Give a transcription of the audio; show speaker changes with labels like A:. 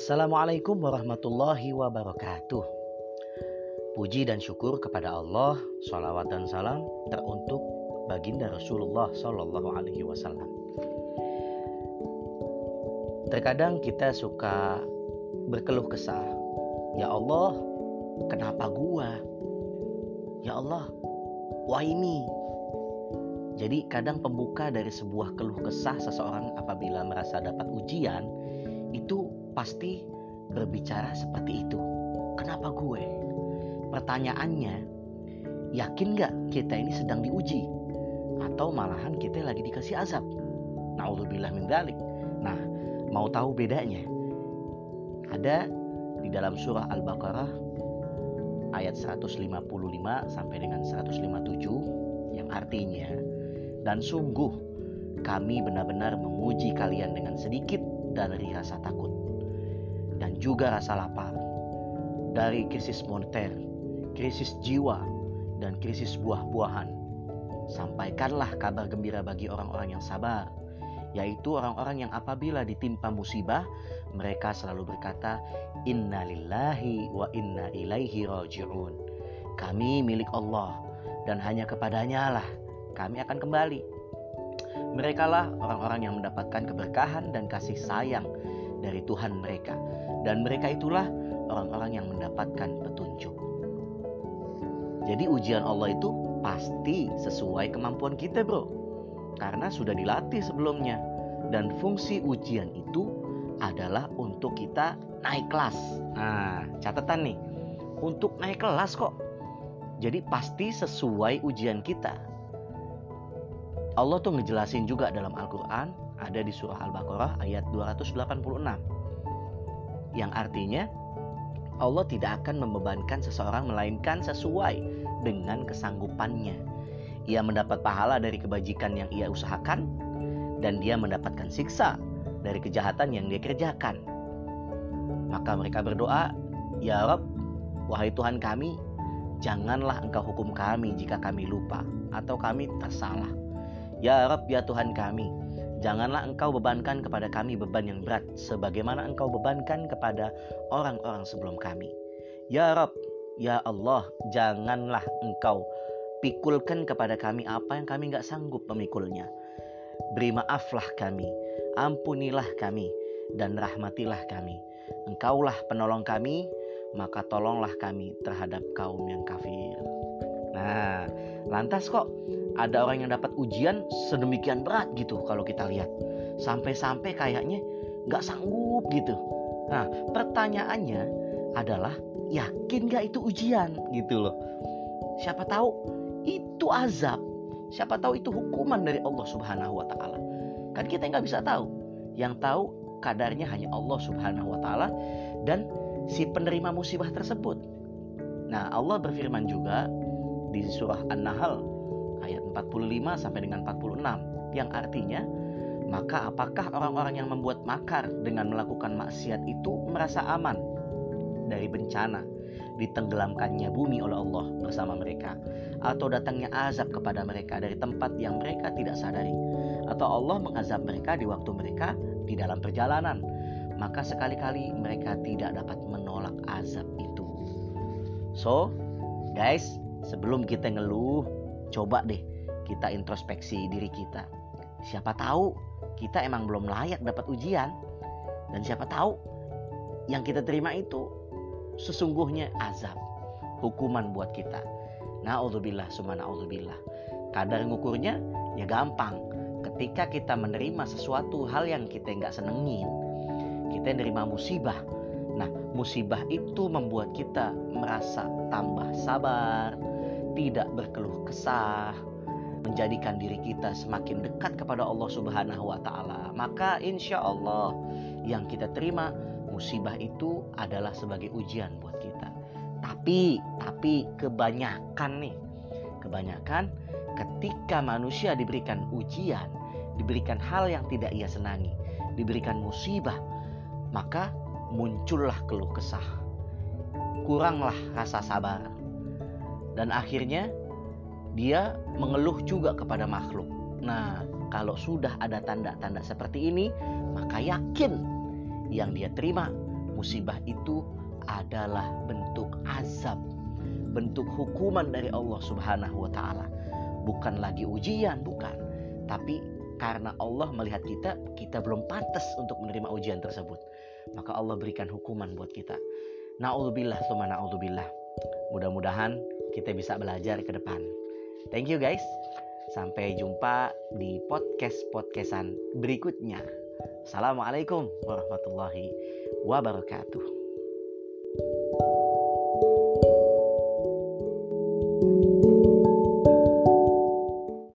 A: Assalamualaikum warahmatullahi wabarakatuh. Puji dan syukur kepada Allah, salawat dan salam teruntuk baginda Rasulullah Sallallahu Alaihi Wasallam. Terkadang kita suka berkeluh kesah, ya Allah, kenapa gua? Ya Allah, wah ini. Jadi kadang pembuka dari sebuah keluh kesah seseorang apabila merasa dapat ujian itu pasti berbicara seperti itu. Kenapa gue? Pertanyaannya, yakin gak kita ini sedang diuji? Atau malahan kita lagi dikasih azab? Na'udzubillah min dalik. Nah, mau tahu bedanya? Ada di dalam surah Al-Baqarah ayat 155 sampai dengan 157 yang artinya dan sungguh kami benar-benar menguji kalian dengan sedikit dari rasa takut dan juga rasa lapar. Dari krisis moneter, krisis jiwa, dan krisis buah-buahan. Sampaikanlah kabar gembira bagi orang-orang yang sabar, yaitu orang-orang yang apabila ditimpa musibah, mereka selalu berkata, Inna lillahi wa inna ilaihi raji'un. Kami milik Allah, dan hanya kepadanya lah kami akan kembali. Mereka lah orang-orang yang mendapatkan keberkahan dan kasih sayang dari Tuhan mereka dan mereka itulah orang-orang yang mendapatkan petunjuk. Jadi ujian Allah itu pasti sesuai kemampuan kita, Bro. Karena sudah dilatih sebelumnya. Dan fungsi ujian itu adalah untuk kita naik kelas. Nah, catatan nih. Untuk naik kelas kok. Jadi pasti sesuai ujian kita. Allah tuh ngejelasin juga dalam Al-Qur'an ada di surah Al-Baqarah ayat 286 yang artinya Allah tidak akan membebankan seseorang melainkan sesuai dengan kesanggupannya. Ia mendapat pahala dari kebajikan yang ia usahakan dan dia mendapatkan siksa dari kejahatan yang dia kerjakan. Maka mereka berdoa, "Ya Rob, wahai Tuhan kami, janganlah Engkau hukum kami jika kami lupa atau kami tersalah. Ya Rob, ya Tuhan kami, Janganlah engkau bebankan kepada kami beban yang berat, sebagaimana engkau bebankan kepada orang-orang sebelum kami. Ya Rob, ya Allah, janganlah engkau pikulkan kepada kami apa yang kami nggak sanggup memikulnya. Beri maaflah kami, ampunilah kami, dan rahmatilah kami. Engkaulah penolong kami, maka tolonglah kami terhadap kaum yang kafir. Nah, lantas kok ada orang yang dapat ujian sedemikian berat gitu kalau kita lihat. Sampai-sampai kayaknya nggak sanggup gitu. Nah pertanyaannya adalah yakin gak itu ujian gitu loh. Siapa tahu itu azab. Siapa tahu itu hukuman dari Allah Subhanahu wa taala. Kan kita nggak bisa tahu. Yang tahu kadarnya hanya Allah Subhanahu wa taala dan si penerima musibah tersebut. Nah, Allah berfirman juga di surah An-Nahl ayat 45 sampai dengan 46 yang artinya maka apakah orang-orang yang membuat makar dengan melakukan maksiat itu merasa aman dari bencana ditenggelamkannya bumi oleh Allah bersama mereka? Atau datangnya azab kepada mereka dari tempat yang mereka tidak sadari? Atau Allah mengazab mereka di waktu mereka di dalam perjalanan? Maka sekali-kali mereka tidak dapat menolak azab itu. So guys sebelum kita ngeluh coba deh kita introspeksi diri kita. Siapa tahu kita emang belum layak dapat ujian dan siapa tahu yang kita terima itu sesungguhnya azab, hukuman buat kita. Na'udzubillah summa na'udzubillah. Kadar ngukurnya ya gampang. Ketika kita menerima sesuatu hal yang kita nggak senengin, kita nerima musibah. Nah, musibah itu membuat kita merasa tambah sabar, tidak berkeluh kesah, menjadikan diri kita semakin dekat kepada Allah Subhanahu wa taala, maka insya Allah yang kita terima musibah itu adalah sebagai ujian buat kita. Tapi tapi kebanyakan nih, kebanyakan ketika manusia diberikan ujian, diberikan hal yang tidak ia senangi, diberikan musibah, maka muncullah keluh kesah. Kuranglah rasa sabar dan akhirnya dia mengeluh juga kepada makhluk. Nah, kalau sudah ada tanda-tanda seperti ini, maka yakin yang dia terima musibah itu adalah bentuk azab, bentuk hukuman dari Allah Subhanahu wa taala. Bukan lagi ujian, bukan. Tapi karena Allah melihat kita, kita belum pantas untuk menerima ujian tersebut. Maka Allah berikan hukuman buat kita. Na'udzubillah, summa na'udzubillah. Mudah-mudahan kita bisa belajar ke depan. Thank you guys. Sampai jumpa di podcast-podcastan berikutnya. Assalamualaikum warahmatullahi wabarakatuh.